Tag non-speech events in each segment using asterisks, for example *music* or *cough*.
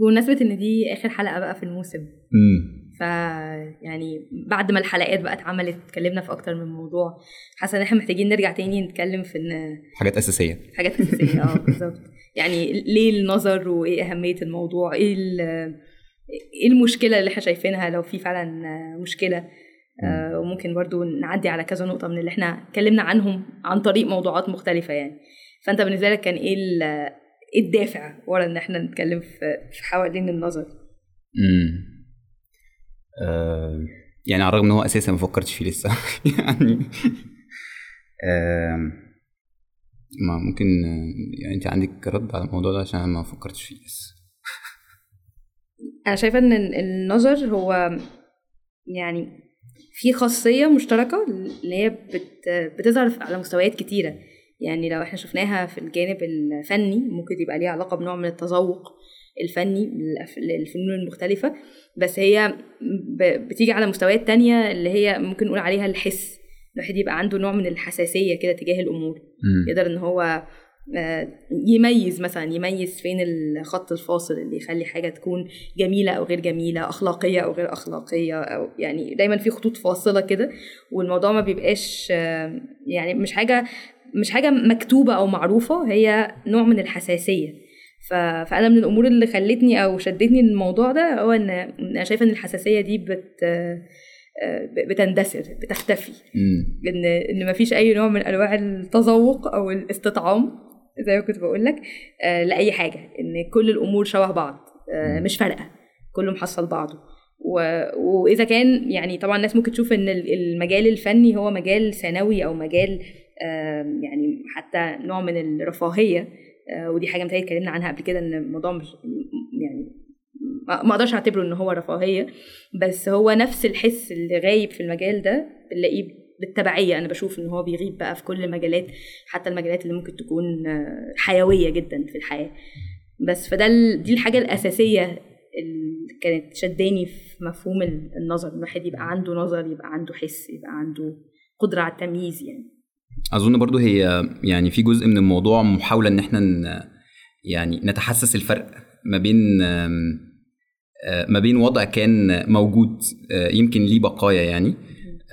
بمناسبة إن دي آخر حلقة بقى في الموسم. امم ف يعني بعد ما الحلقات بقى اتعملت اتكلمنا في أكتر من موضوع حاسة إن إحنا محتاجين نرجع تاني نتكلم في إن حاجات أساسية. حاجات أساسية آه بالظبط. يعني ليه النظر وإيه أهمية الموضوع؟ إيه ال- إيه المشكلة اللي إحنا شايفينها؟ لو في فعلا مشكلة آه، وممكن برضو نعدي على كذا نقطة من اللي إحنا اتكلمنا عنهم عن طريق موضوعات مختلفة يعني. فأنت بالنسبة لك كان إيه الدافع ورا إن إحنا نتكلم في حوالين النظر. امم آه يعني على الرغم إن هو أساسا ما فكرتش فيه لسه. *laughs* يعني آه ما ممكن يعني أنت عندك رد على الموضوع ده عشان ما فكرتش فيه لسه. أنا شايفة إن ال- النظر هو يعني في خاصية مشتركة اللي هي بت بتظهر على مستويات كتيرة. يعني لو إحنا شفناها في الجانب الفني ممكن يبقى ليها علاقة بنوع من التذوق الفني للفنون المختلفة. بس هي بتيجي على مستويات تانية اللي هي ممكن نقول عليها الحس. الواحد يبقى عنده نوع من الحساسية كده تجاه الأمور. مم. يقدر إن هو آه، يميز مثلا يميز فين الخط الفاصل اللي يخلي حاجة تكون جميلة أو غير جميلة أخلاقية أو غير أخلاقية أو يعني دايما في خطوط فاصلة كده. والموضوع ما بيبقاش آه، يعني مش حاجة مش حاجة مكتوبة أو معروفة هي نوع من الحساسية. ف- فأنا من الأمور اللي خلتني أو شدتني للموضوع ده هو إن أنا شايفة إن الحساسية دي بت بتندثر بتختفي. مم. ان إن مفيش أي نوع من أنواع التذوق أو الاستطعام زي ما كنت بقول لك آه لأي حاجة. إن كل الأمور شبه بعض آه. مش فارقة. كله محصل بعضه. و... وإذا كان يعني طبعا الناس ممكن تشوف إن ال- المجال الفني هو مجال ثانوي أو مجال يعني حتى نوع من الرفاهية آه ودي حاجة متهيألي اتكلمنا عنها قبل كده إن الموضوع مش يعني ما أقدرش اعتبره إن هو رفاهية بس هو نفس الحس اللي غايب في المجال ده بنلاقيه بالتبعية. أنا بشوف إن هو بيغيب بقى في كل المجالات حتى المجالات اللي ممكن تكون آه، حيوية جدا في الحياة. بس فده دي الحاجة الأساسية اللي كانت شداني في مفهوم ال- النظر الواحد يبقى عنده نظر يبقى عنده حس يبقى عنده قدرة على التمييز يعني. أظن برضو هي يعني في جزء من الموضوع محاولة إن إحنا يعني نتحسس الفرق ما بين آه، ما بين وضع كان موجود آه، يمكن ليه بقايا يعني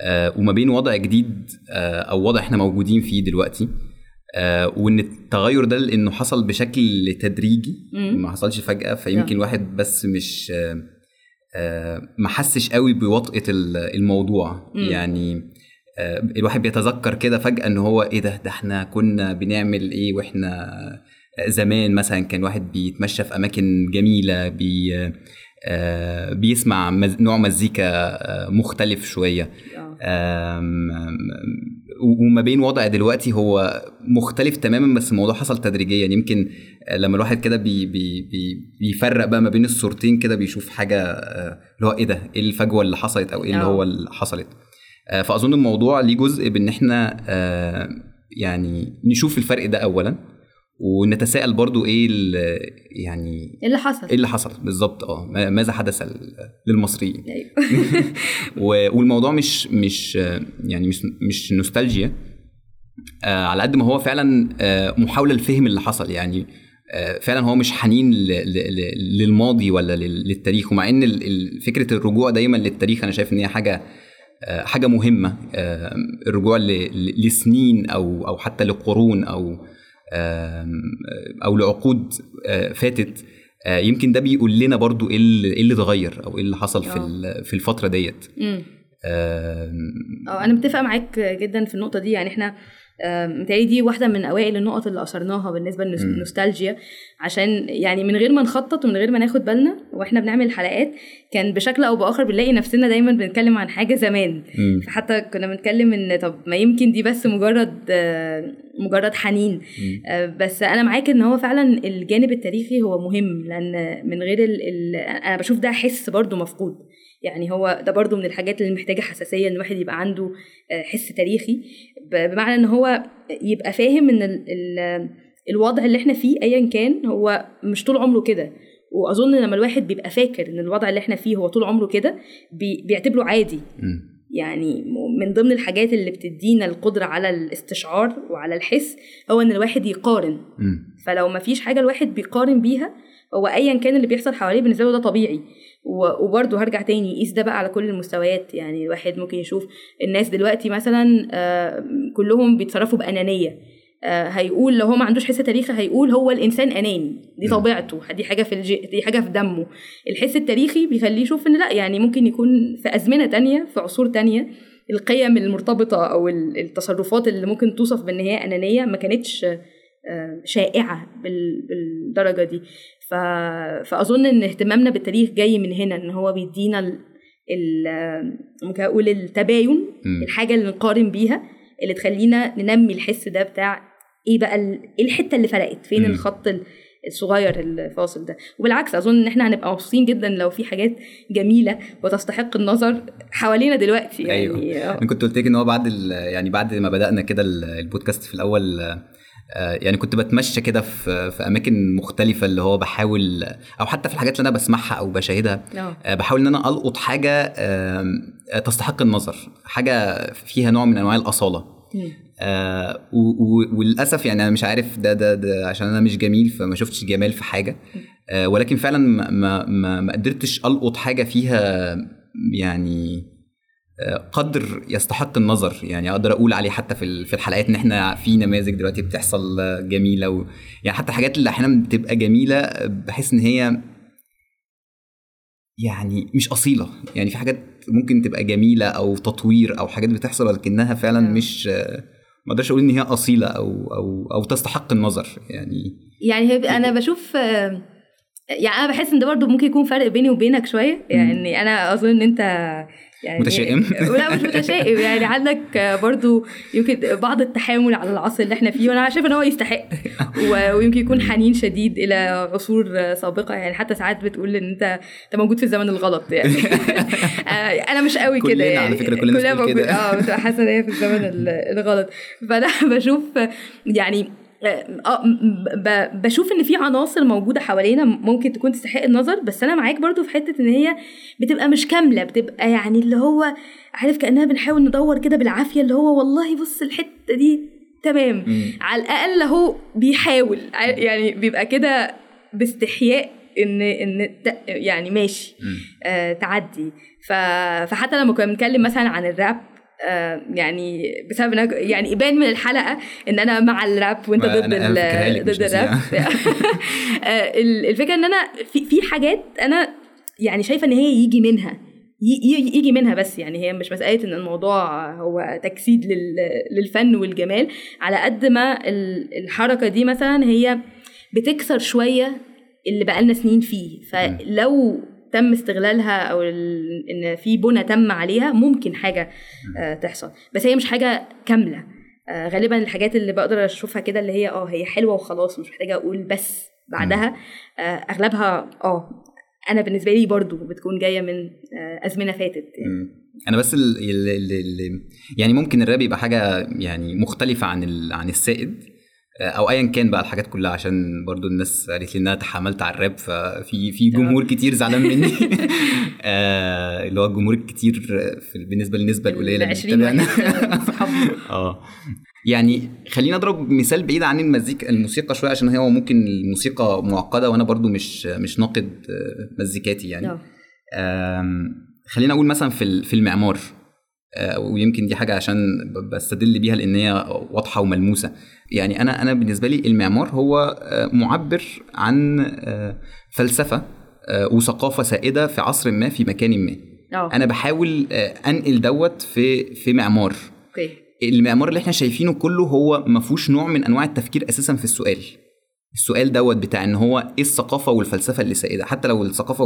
آه، وما بين وضع جديد أو وضع إحنا موجودين فيه دلوقتي وإن التغير ده لأنه حصل بشكل تدريجي. ما حصلش فجأة فيمكن. الواحد بس مش ما حسش قوي بوطئة ال- الموضوع. يعني الواحد بيتذكر كده فجأة إن هو إيه ده؟ ده إحنا كنا بنعمل إيه وإحنا زمان مثلا كان واحد بيتمشى في أماكن جميلة بي آه، بيسمع نوع مزيكا آه، مختلف آم، وما بين وضع دلوقتي هو مختلف تماما بس الموضوع حصل تدريجيا. يمكن لما الواحد كده بي بي بي بيفرق بقى ما بين الصورتين كده بيشوف حاجة آه، اللي هو إيه ده؟ إيه الفجوة اللي حصلت أو إيه اللي آه. هو اللي حصلت؟ آه، فأظن الموضوع ليه جزء بإن إحنا آه، يعني نشوف الفرق ده اولا ونتساءل برضو إيه ال- يعني إيه اللي حصل. إيه اللي حصل؟ بالظبط آه ما- ماذا حدث للمصريين؟ *laughs* و- والموضوع مش مش آه، يعني مش مش نوستالجيا آه، على قد ما هو فعلا آه، محاولة لفهم اللي حصل يعني آه، فعلا هو مش حنين للماضي ولا لل- للتاريخ ومع إن فكرة الرجوع دايما للتاريخ أنا شايف إن هي حاجة آه، حاجة مهمة آه، الرجوع لسنين أو أو حتى لقرون أو أو لعقود آه، فاتت آه، يمكن ده بيقول لنا برضو إيه اللي إيه اللي اتغير أو إيه اللي حصل في آه. في الفترة ديت آه أنا متفقة معاك جدا في النقطة دي يعني إحنا متهيألي دي واحدة من أوائل النقط اللي أثرناها بالنسبة مم. للنوستالجيا عشان يعني من غير ما نخطط ومن غير ما ناخد بالنا وإحنا بنعمل حلقات كان بشكل أو بآخر بنلاقي نفسنا دايما بنتكلم عن حاجة زمان مم. فحتى كنا بنتكلم إن طب ما يمكن دي بس مجرد مجرد حنين مم. آه، بس أنا معاك إن هو فعلا الجانب التاريخي هو مهم لأن من غير ال... ال... أنا بشوف ده حس برضو مفقود يعني هو ده برضو من الحاجات اللي محتاجة حساسية إن الواحد يبقى عنده آه، حس تاريخي. بمعنى إن هو يبقى فاهم إن ال... ال... الوضع اللي إحنا فيه ايا كان هو مش طول عمره كده. وأظن لما الواحد بيبقى فاكر إن الوضع اللي إحنا فيه هو طول عمره كده بي... بيعتبره عادي. يعني من ضمن الحاجات اللي بتدينا القدرة على الاستشعار وعلى الحس هو إن الواحد يقارن. مم. فلو ما فيش حاجة الواحد بيقارن بيها هو ايا كان اللي بيحصل حواليه بالنسبة له ده طبيعي. وبرضه هرجع تاني. يقيس ده بقى على كل المستويات. يعني الواحد ممكن يشوف الناس دلوقتي مثلا آه، كلهم بيتصرفوا بأنانية. آه، هيقول لو هو ما عندوش حس تاريخي هيقول هو الإنسان أناني. دي. طبيعته. دي حاجة في الجي... دي حاجة في دمه. الحس التاريخي بيخليه يشوف إن لأ يعني ممكن يكون في أزمنة تانية في عصور تانية القيم المرتبطة أو ال- التصرفات اللي ممكن توصف بأن هي أنانية ما كانتش شائعة بال- بالدرجة دي. فأظن إن اهتمامنا بالتاريخ جاي من هنا إن هو بيدينا. ممكن أقول التباين مم. الحاجة اللي نقارن بيها اللي تخلينا ننمي الحس ده بتاع إيه بقى. إيه الحتة اللي فرقت فين مم. الخط ال- الصغير الفاصل ده وبالعكس أظن إن إحنا هنبقى مبسوطين جدا لو في حاجات جميلة وتستحق النظر حوالينا دلوقتي يعني أيوه. آه. أنا كنت قلت لك إن هو بعد يعني بعد ما بدأنا كده ال- البودكاست في الأول يعني كنت بتمشى كده في في أماكن مختلفة اللي هو بحاول أو حتى في الحاجات اللي أنا بسمعها أو بشاهدها آه. آه، بحاول إن أنا ألقط حاجة آه، تستحق النظر حاجة فيها نوع من أنواع الأصالة. آه وللأسف يعني أنا مش عارف ده ده ده عشان أنا مش جميل فما شفتش جمال في حاجة آه ولكن فعلا ما ما ما, قدرتش ألقط حاجة فيها يعني آه، قدر يستحق النظر يعني أقدر أقول عليه حتى في في الحلقات إن إحنا في نماذج دلوقتي بتحصل جميلة و يعني حتى الحاجات اللي أحيانا بتبقى جميلة بحس إن هي يعني مش أصيلة يعني في حاجات ممكن تبقى جميلة أو تطوير أو حاجات بتحصل ولكنها فعلا آه. مش ما أقدرش أقول إن هي أصيلة أو أو أو تستحق النظر يعني يعني هي أنا بشوف يعني أنا بحس إن ده برضه ممكن يكون فرق بيني وبينك شوية يعني أنا أظن إن أنت يعني متشائم؟ لا مش متشائم. يعني عندك برضه يمكن بعض التحامل على العصر اللي إحنا فيه وأنا شايفة إن هو يستحق. ويمكن يكون حنين شديد إلى عصور سابقة. يعني حتى ساعات بتقول إن أنت أنت موجود في الزمن الغلط يعني. *laughs* آه، أنا مش قوي كده كلنا على يعني. فكرة كلنا موجود- كده. آه حاسة إن هي في الزمن ال- الغلط. فأنا *laughs* بشوف يعني بشوف إن في عناصر موجودة حوالينا ممكن تكون تستحق النظر بس أنا معاك برضو في حتة إن هي بتبقى مش كاملة بتبقى يعني اللي هو عارف كاننا بنحاول ندور كده بالعافية اللي هو والله بص الحتة دي تمام مم. على الأقل هو بيحاول يعني بيبقى كده باستحياء إن إن يعني ماشي. آه تعدي. فحتى لما كنا بنتكلم مثلا عن الراب آه يعني بسبب أنا- يعني يبان من الحلقة إن أنا مع الراب وأنت ضد ال... ضد الراب. *laughs* آه ال- الفكرة إن أنا في في حاجات أنا يعني شايفة إن هي يجي منها يجي منها بس يعني هي مش مسألة إن الموضوع هو تجسيد لل- للفن والجمال. على قد ما ال- الحركة دي مثلا هي بتكسر شوية اللي بقالنا سنين فيه. فلو تم استغلالها أو إن في بنى تم عليها ممكن حاجة آه، تحصل. بس هي مش حاجة كاملة. آه، غالبا الحاجات اللي بقدر أشوفها كده اللي هي آه هي حلوة وخلاص مش محتاجة أقول بس بعدها. آه، أغلبها آه أنا بالنسبة لي برضو بتكون جاية من أزمنة فاتت. يعني. أنا بس ال ال ال ال يعني ممكن الراب يبقى حاجة يعني مختلفة عن عن السائد. أو ايا كان بقى الحاجات كلها عشان برضو الناس قالت لي ان أنا تحملت على الراب ففي في جمهور كتير زعلان مني. *laughs* آه، اللي هو الجمهور الكتير في بالنسبة للنسبة القليلة اللي 20 بتتابعنا. آه. يعني خلينا أضرب مثال بعيد عن المزيكا الموسيقى شوية عشان هو ممكن الموسيقى معقدة وأنا برضو مش مش ناقد آه، مزيكاتي يعني. آه. خلينا أقول مثلا في في المعمار. ويمكن دي حاجة عشان بستدل بيها لأن هي واضحة وملموسة. يعني أنا أنا بالنسبة لي المعمار هو آه، معبر عن آه، فلسفة آه، وثقافة سائدة في عصر ما في مكان ما. آه. أنا بحاول آه، أنقل دوت في في معمار. أوكي. المعمار اللي إحنا شايفينه كله هو ما فيهوش نوع من أنواع التفكير أساسا في السؤال. السؤال دوت بتاع إن هو إيه الثقافة والفلسفة اللي سائدة حتى لو الثقافة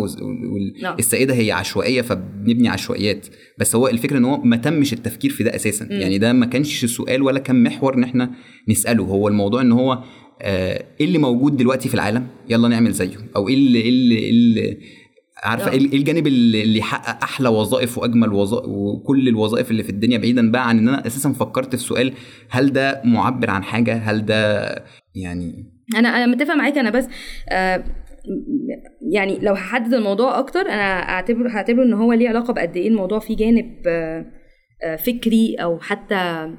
نعم. والسائده هي عشوائية فبنبني عشوائيات بس هو الفكرة إن هو ما تمش التفكير في ده أساسا مم. يعني ده ما كانش السؤال ولا كان محور إن إحنا نسأله هو الموضوع إن هو آه، إيه اللي موجود دلوقتي في العالم يلا نعمل زيه أو إيه اللي, إيه اللي, إيه اللي عارفة آه. إيه إيه الجانب اللي اللي يحقق أحلى وظائف وأجمل وظائف وكل الوظائف اللي في الدنيا بعيدا بقى عن إن أنا أساسا فكرت في سؤال هل ده معبر عن حاجة هل ده يعني أنا أنا متفق معاك أنا بس آه يعني لو هحدد الموضوع أكتر أنا اعتبره هعتبره إن هو ليه علاقة بقد إيه الموضوع فيه جانب آه آه، فكري أو حتى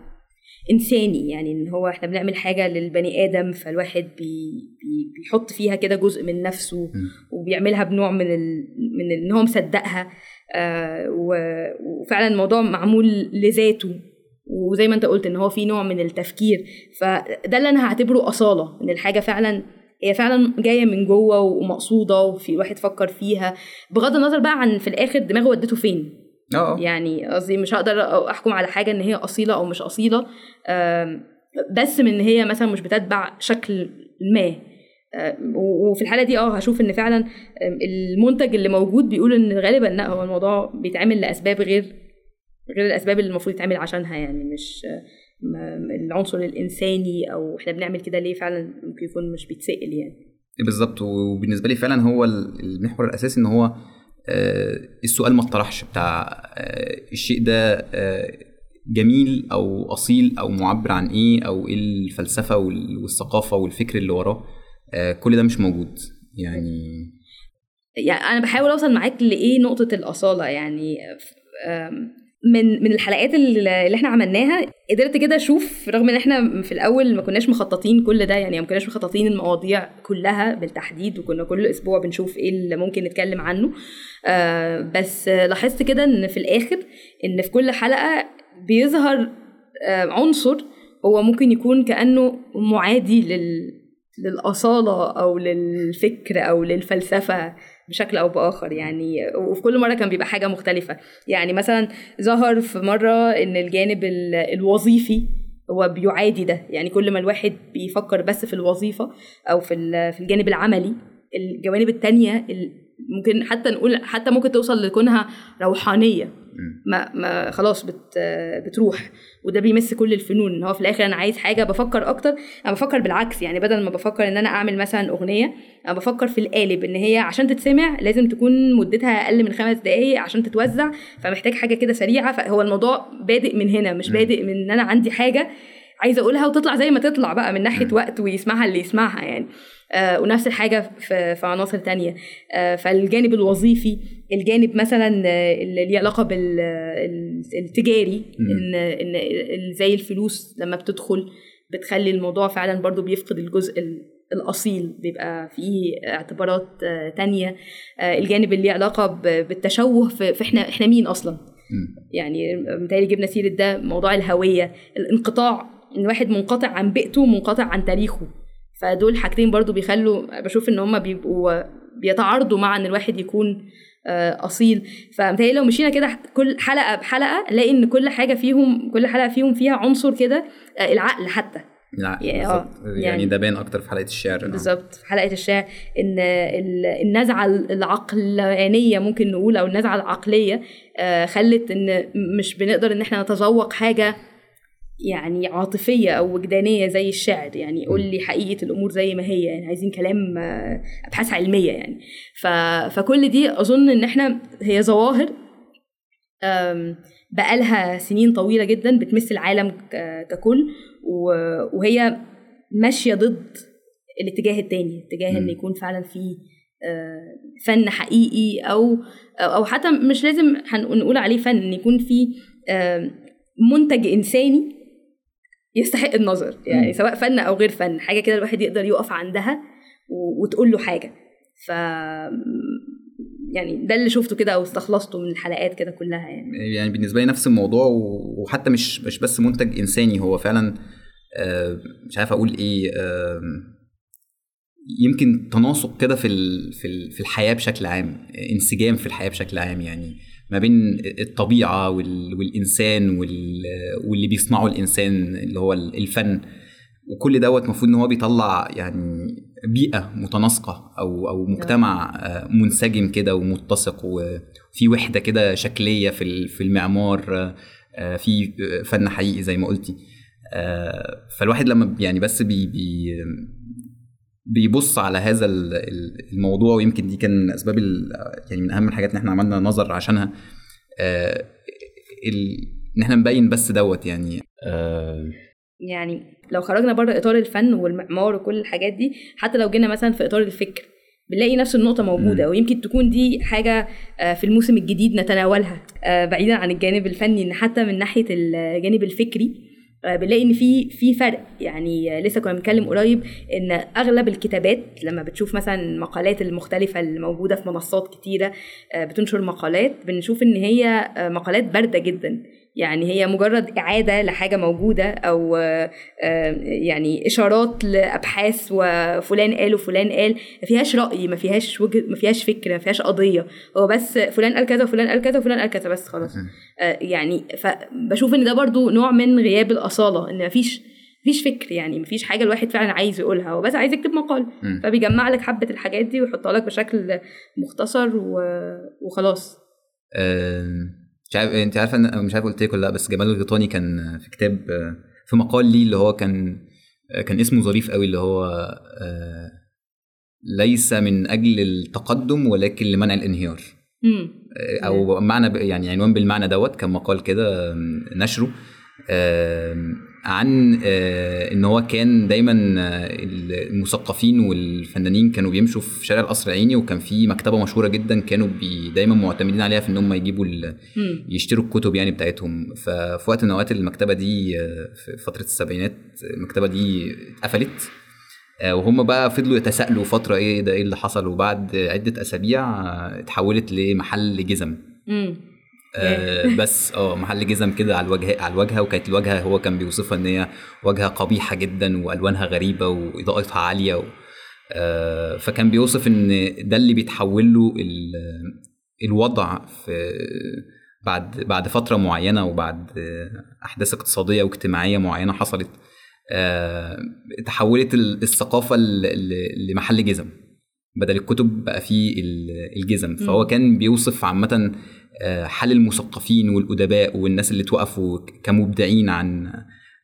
إنساني. يعني إن هو إحنا بنعمل حاجة للبني آدم فالواحد بي بي بيحط فيها كده جزء من نفسه وبيعملها بنوع من ال من إن هو مصدقها. آه وفعلا الموضوع معمول لذاته. وزي ما انت قلت ان هو في نوع من التفكير فده اللي أنا هعتبره أصالة إن الحاجة فعلا هي فعلا جاية من جوه ومقصودة وفي واحد فكر فيها بغض النظر بقى عن في الآخر دماغه ودته فين. آه يعني قصدي مش هقدر أحكم على حاجة إن هي أصيلة أو مش أصيلة بس من إن هي مثلا مش بتتبع شكل ما. وفي الحالة دي آه هشوف إن فعلا المنتج اللي موجود بيقول إن غالبا لأ هو الموضوع بيتعمل لأسباب غير غير الأسباب اللي المفروض يتعمل عشانها يعني مش العنصر الإنساني أو إحنا بنعمل كده ليه فعلا ممكن يكون مش بيتسأل يعني. بالظبط. وبالنسبة لي فعلا هو المحور الأساسي إن هو السؤال ما اتطرحش بتاع الشيء ده جميل أو أصيل أو معبر عن إيه أو إيه الفلسفة والثقافة والفكر اللي وراه. كل ده مش موجود يعني. يعني أنا بحاول أوصل معاك لإيه نقطة الأصالة يعني من من الحلقات اللي إحنا عملناها قدرت كده أشوف رغم إن إحنا في الأول ما كناش مخططين كل ده يعني ما كناش مخططين المواضيع كلها بالتحديد وكنا كل أسبوع بنشوف إيه اللي ممكن نتكلم عنه. آه بس لاحظت كده إن في الآخر إن في كل حلقة بيظهر آه عنصر هو ممكن يكون كأنه معادي لل للأصالة أو للفكر أو للفلسفة. بشكل أو بآخر يعني وفي كل مرة كان بيبقى حاجة مختلفة. يعني مثلا ظهر في مرة إن الجانب الوظيفي هو بيعادي ده. يعني كل ما الواحد بيفكر بس في الوظيفة أو في في الجانب العملي الجوانب التانية ممكن حتى نقول حتى ممكن توصل لكونها روحانية. ما ما خلاص بت بتروح. وده بيمس كل الفنون إن هو في الآخر أنا عايز حاجة بفكر أكتر. أنا بفكر بالعكس يعني بدل ما بفكر إن أنا أعمل مثلا أغنية أنا بفكر في القالب إن هي عشان تتسمع لازم تكون مدتها أقل من خمس دقائق عشان تتوزع فمحتاج حاجة كده سريعة. فهو الموضوع بادئ من هنا مش بادئ من إن أنا عندي حاجة عايزة أقولها وتطلع زي ما تطلع بقى من ناحية وقت ويسمعها اللي يسمعها يعني. آه ونفس الحاجة في, في عناصر تانية. آه فالجانب الوظيفي الجانب مثلا اللي ليه علاقة بالتجاري ان ان زي الفلوس لما بتدخل بتخلي الموضوع فعلا برضو بيفقد الجزء الأصيل بيبقى فيه اعتبارات تانية. الجانب اللي ليه علاقة بالتشوه في إحنا إحنا مين أصلا؟ يعني متهيألي جبنا سيرة ده موضوع الهوية الانقطاع إن واحد منقطع عن بيئته منقطع عن تاريخه. فدول حاجتين برضو بيخلوا بشوف إن هما بيبقوا بيتعارضوا مع إن الواحد يكون أصيل. فمتهيألي لو مشينا كده كل حلقة بحلقة نلاقي إن كل حاجة فيهم كل حلقة فيهم فيها عنصر كده العقل حتى. العقل يعني, يعني, يعني ده باين أكتر في حلقة الشعر. بالظبط. في حلقة الشعر إن النزعة العقلانية ممكن نقول أو النزعة العقلية خلت إن مش بنقدر إن إحنا نتذوق حاجة يعني عاطفية أو وجدانية زي الشعر يعني قول لي حقيقة الأمور زي ما هي يعني عايزين كلام أبحاث علمية يعني. ف... فكل دي أظن إن إحنا هي ظواهر بقالها سنين طويلة جدا بتمس العالم ككل وهي ماشية ضد الاتجاه التاني اتجاه إن يكون فعلا في فن حقيقي أو أو حتى مش لازم هنقول عليه فن إن يكون في منتج إنساني يستحق النظر يعني م. سواء فن أو غير فن حاجة كده الواحد يقدر يقف عندها وتقول له حاجة. ف يعني ده اللي شفته كده أو استخلصته من الحلقات كده كلها يعني. يعني بالنسبة لي نفس الموضوع وحتى مش مش بس منتج إنساني هو فعلا مش عارف أقول إيه يمكن تناسق كده في في الحياة بشكل عام انسجام في الحياة بشكل عام يعني. ما بين الطبيعة والإنسان واللي بيصنعه الإنسان اللي هو الفن. وكل دوت المفروض إن هو بيطلع يعني بيئة متناسقة أو أو مجتمع منسجم كده ومتسق. وفي وحدة كده شكلية في في المعمار في فن حقيقي زي ما قلتي. فالواحد لما يعني بس بي بي بيبص على هذا الموضوع ويمكن دي كان من اسباب يعني من أهم الحاجات اللي إحنا عملنا نظر عشانها. آه إن إحنا نبين بس دوت يعني. آه يعني لو خرجنا بره إطار الفن والمعمار وكل الحاجات دي حتى لو جينا مثلا في إطار الفكر بنلاقي نفس النقطة موجودة. م. ويمكن تكون دي حاجة في الموسم الجديد نتناولها بعيدا عن الجانب الفني إن حتى من ناحية الجانب الفكري آه، بنلاقي إن في في فرق. يعني لسه كنا بنتكلم قريب إن أغلب الكتابات لما بتشوف مثلا المقالات المختلفة اللي موجودة في منصات كتيرة آه، بتنشر مقالات بنشوف إن هي آه، مقالات باردة جدا. يعني هي مجرد إعادة لحاجة موجودة أو يعني إشارات لأبحاث وفلان قال وفلان قال. ما فيهاش رأي ما فيهاش وجه ما فيهاش فكرة ما فيهاش قضية. هو بس فلان قال كذا وفلان قال كذا وفلان قال كذا بس خلاص. يعني فبشوف إن ده برضو نوع من غياب الأصالة إن ما فيش مفيش فكر يعني مفيش حاجة الواحد فعلا عايز يقولها. هو بس عايز يكتب مقال. فبيجمع لك حبة الحاجات دي ويحطها لك بشكل مختصر و... وخلاص. مش عارف انت عارفه ان مش عارف قلت لك ولا لأ بس جمال الغيطاني كان في كتاب في مقال ليه اللي هو كان كان اسمه ظريف قوي اللي هو آه، ليس من أجل التقدم ولكن لمنع الانهيار. آه، أو معنى يعني عنوان بالمعنى دوت كان مقال كده نشره. عن آه، إن هو كان دايما آه، المثقفين والفنانين كانوا بيمشوا في شارع القصر العيني وكان في مكتبة مشهورة جدا كانوا بي دايما معتمدين عليها في إن هم يجيبوا يشتروا الكتب يعني بتاعتهم. ففي وقت من الأوقات المكتبة دي آه، في فترة السبعينات المكتبة دي اتقفلت وهم بقى فضلوا يتساءلوا فترة إيه ده إيه اللي حصل؟ وبعد عدة أسابيع اتحولت لمحل جزم. آه بس آه محل جزم كده على الوجه على الواجهه وكانت الواجهة هو كان بيوصفها إن هي واجهة قبيحة جدا وألوانها غريبة وإضاءتها عالية و آه فكان بيوصف إن ده اللي بيتحول له الوضع في بعد بعد فترة معينة وبعد أحداث اقتصادية واجتماعية معينة حصلت. آه تحولت الثقافة لمحل جزم. بدل الكتب بقى فيه الجزم. فهو كان بيوصف عامة حال المثقفين والأدباء والناس اللي توقفوا كمبدعين عن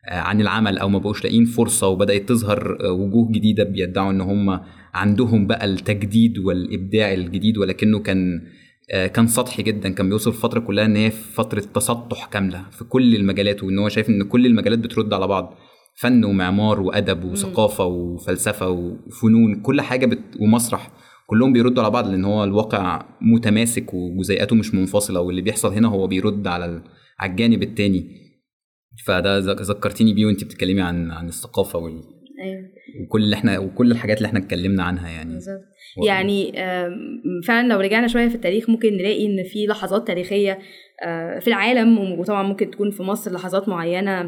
آه، عن العمل أو ما بقوش لاقيين فرصة وبدأت تظهر آه، وجوه جديدة بيدعوا إن هم عندهم بقى التجديد والإبداع الجديد ولكنه كان كان سطحي جدا كان بيوصف الفترة كلها إن هي فترة تسطح كاملة في كل المجالات وإن هو شايف إن كل المجالات بترد على بعض. فن ومعمار وأدب وثقافة وفلسفة وفنون كل حاجة بت... ومسرح. كلهم بيردوا على بعض لأن هو الواقع متماسك وجزيئاته مش منفصلة واللي بيحصل هنا هو بيرد على على الجانب التاني. فده ذكرتيني بيه وانت بتتكلمي عن عن الثقافة وال أيوه. وكل اللي إحنا وكل الحاجات اللي إحنا اتكلمنا عنها يعني. بالظبط. يعني فعلا لو رجعنا شوية في التاريخ ممكن نلاقي إن في لحظات تاريخية آه، في العالم وطبعا ممكن تكون في مصر لحظات معينة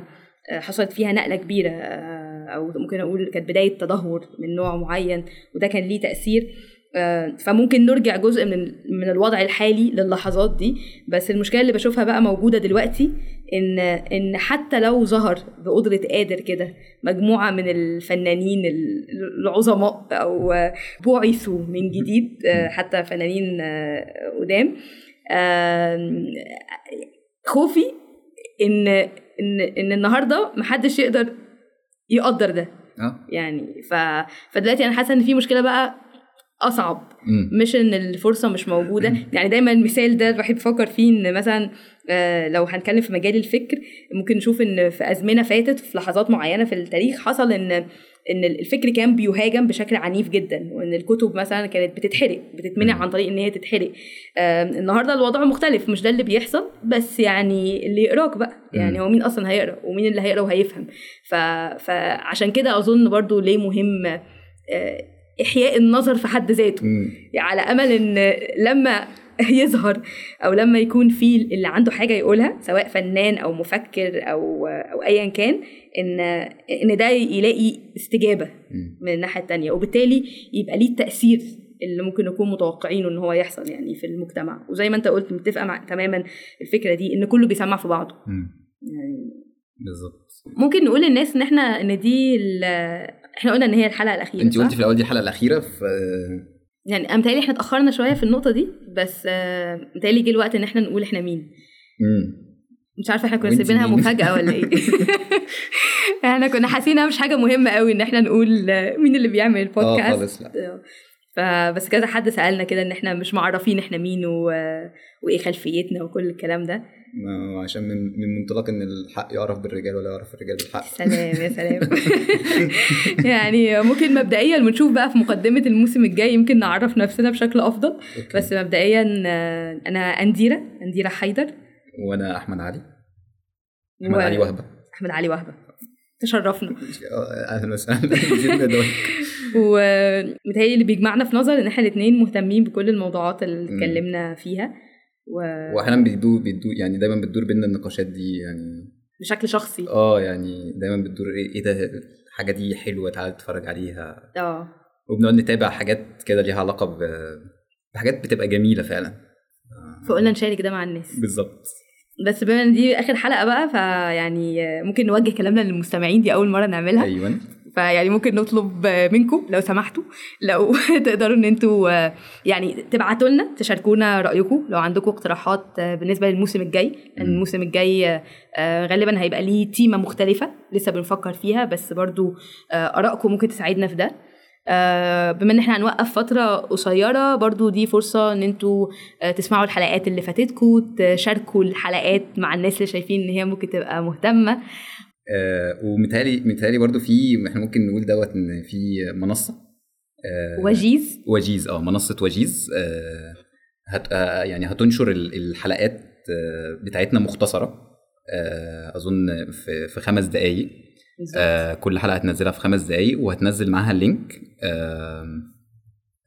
آه، حصلت فيها نقلة كبيرة آه، أو ممكن أقول كانت بداية تدهور من نوع معين وده كان ليه تأثير. فممكن نرجع جزء من من الوضع الحالي للحظات دي. بس المشكلة اللي بشوفها بقى موجودة دلوقتي إن إن حتى لو ظهر بقدرة قادر كده مجموعة من الفنانين العظماء أو بعثوا من جديد آه، حتى فنانين آه، قدام خوفي إن إن إن النهارده محدش يقدر يقدر ده. يعني ف... فدلوقتي أنا حاسة إن في مشكلة بقى أصعب. مش إن الفرصة مش موجودة. يعني دايما المثال ده الواحد بيفكر فيه إن مثلا آه، لو هنتكلم في مجال الفكر ممكن نشوف إن في أزمنة فاتت في لحظات معينة في التاريخ حصل إن إن الفكر كان بيهاجم بشكل عنيف جدا وإن الكتب مثلا كانت بتتحرق بتتمنع عن طريق إن هي تتحرق. النهارده الوضع مختلف مش ده اللي بيحصل بس يعني اللي يقراك بقى. يعني هو مين أصلا هيقرأ؟ ومين اللي هيقرأ وهيفهم؟ فعشان كده أظن برضو ليه مهم آه، إحياء النظر في حد ذاته. يعني على أمل إن لما *laughs* يظهر أو لما يكون في اللي عنده حاجة يقولها سواء فنان أو مفكر أو أو ايا كان إن إن ده يلاقي استجابة من الناحية التانية. وبالتالي يبقى ليه التاثير اللي ممكن نكون متوقعينه إن هو يحصل يعني في المجتمع. وزي ما أنت قلت متفقة مع تماما الفكرة دي إن كله بيسمع في بعضه. يعني بالظبط. ممكن نقول للناس إن إحنا إن دي إحنا قلنا إن هي الحلقة الأخيرة انت قلتي في الأول دي الحلقة الأخيرة في يعني أنا متهيألي إحنا اتأخرنا شوية في النقطة دي بس متهيألي جه الوقت إن إحنا نقول إحنا مين. امم مش عارفة إحنا كنا سايبينها مفاجأة ولا إيه؟ *laughs* *laughs* إحنا كنا حاسين مش حاجة مهمة قوي إن إحنا نقول مين اللي بيعمل البودكاست آه خالص لا. فبس كذا حد سألنا كده إن إحنا مش معرفين إحنا مين و... وإيه خلفيتنا وكل الكلام ده. عشان من من منطلق إن الحق يعرف بالرجال ولا يعرف الرجال بالحق سلام يا سلام. *laughs* يعني ممكن مبدئيا بنشوف بقى في مقدمة الموسم الجاي يمكن نعرف نفسنا بشكل أفضل. أوكي. بس مبدئيا أنا أنديرة أنديرة حيدر. وأنا أحمد علي. أحمد و... علي وهبة. أحمد علي وهبة. تشرفنا. أهلا وسهلا. *laughs* *laughs* ومتهيألي اللي بيجمعنا في نظر إن إحنا الاثنين مهتمين بكل الموضوعات اللي. اتكلمنا فيها. و... واحيانا بيدور بيدور يعني دايما بتدور بينا النقاشات دي يعني بشكل شخصي. آه يعني دايما بتدور إيه إيه ده؟ الحاجة دي حلوة تعالى تتفرج عليها. آه. وبنقعد نتابع حاجات كده ليها علاقة ب... بحاجات بتبقى جميلة فعلا. فقلنا نشارك ده مع الناس. بالظبط. بس بما إن دي آخر حلقة بقى فيعني ممكن نوجه كلامنا للمستمعين دي أول مرة نعملها. أيوه. فيعني ممكن نطلب منكم لو سمحتوا لو *laughs* تقدروا إن أنتوا يعني تبعتوا لنا تشاركونا رأيكم لو عندكم اقتراحات بالنسبة للموسم الجاي. الموسم الجاي آه، غالبا هيبقى ليه تيمة مختلفة لسه بنفكر فيها بس برضو آه، آرائكم ممكن تساعدنا في ده آه، بما إن إحنا هنوقف فترة قصيرة برضو دي فرصة إن أنتوا تسمعوا الحلقات اللي فاتتكم تشاركوا الحلقات مع الناس اللي شايفين إن هي ممكن تبقى مهتمة آه ومتهيألي متهيألي برضو في إحنا ممكن نقول دوت إن في منصة آه وجيز؟ وجيز آه منصة وجيز آه هت آه يعني هتنشر ال- الحلقات آه بتاعتنا مختصرة آه أظن في في خمس دقائق. آه كل حلقة هتنزلها في خمس دقائق وهتنزل معاها ال link آه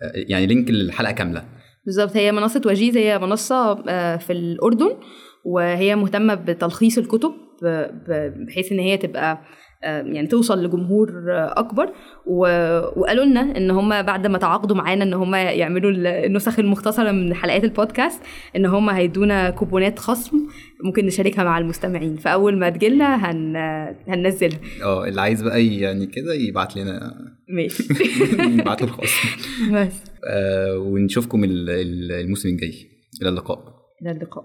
آه، يعني link للحلقة كاملة. بالظبط. هي منصة وجيز هي منصة آه، في الأردن وهي مهتمة بتلخيص الكتب. بحيث إن هي تبقى آه، يعني توصل لجمهور آه، أكبر. و- وقالوا لنا إن هم بعد ما تعاقدوا معانا إن هم يعملوا ال- النسخ المختصرة من حلقات البودكاست إن هم هيدونا كوبونات خصم ممكن نشاركها مع المستمعين. فأول ما تجيلنا هن... هننزلها. آه اللي عايز بقى يعني كده يبعت لنا. ماشي. *laughs* يبعت له الخاص بس. آه ونشوفكم ال- ال- الموسم الجاي. إلى اللقاء. إلى اللقاء.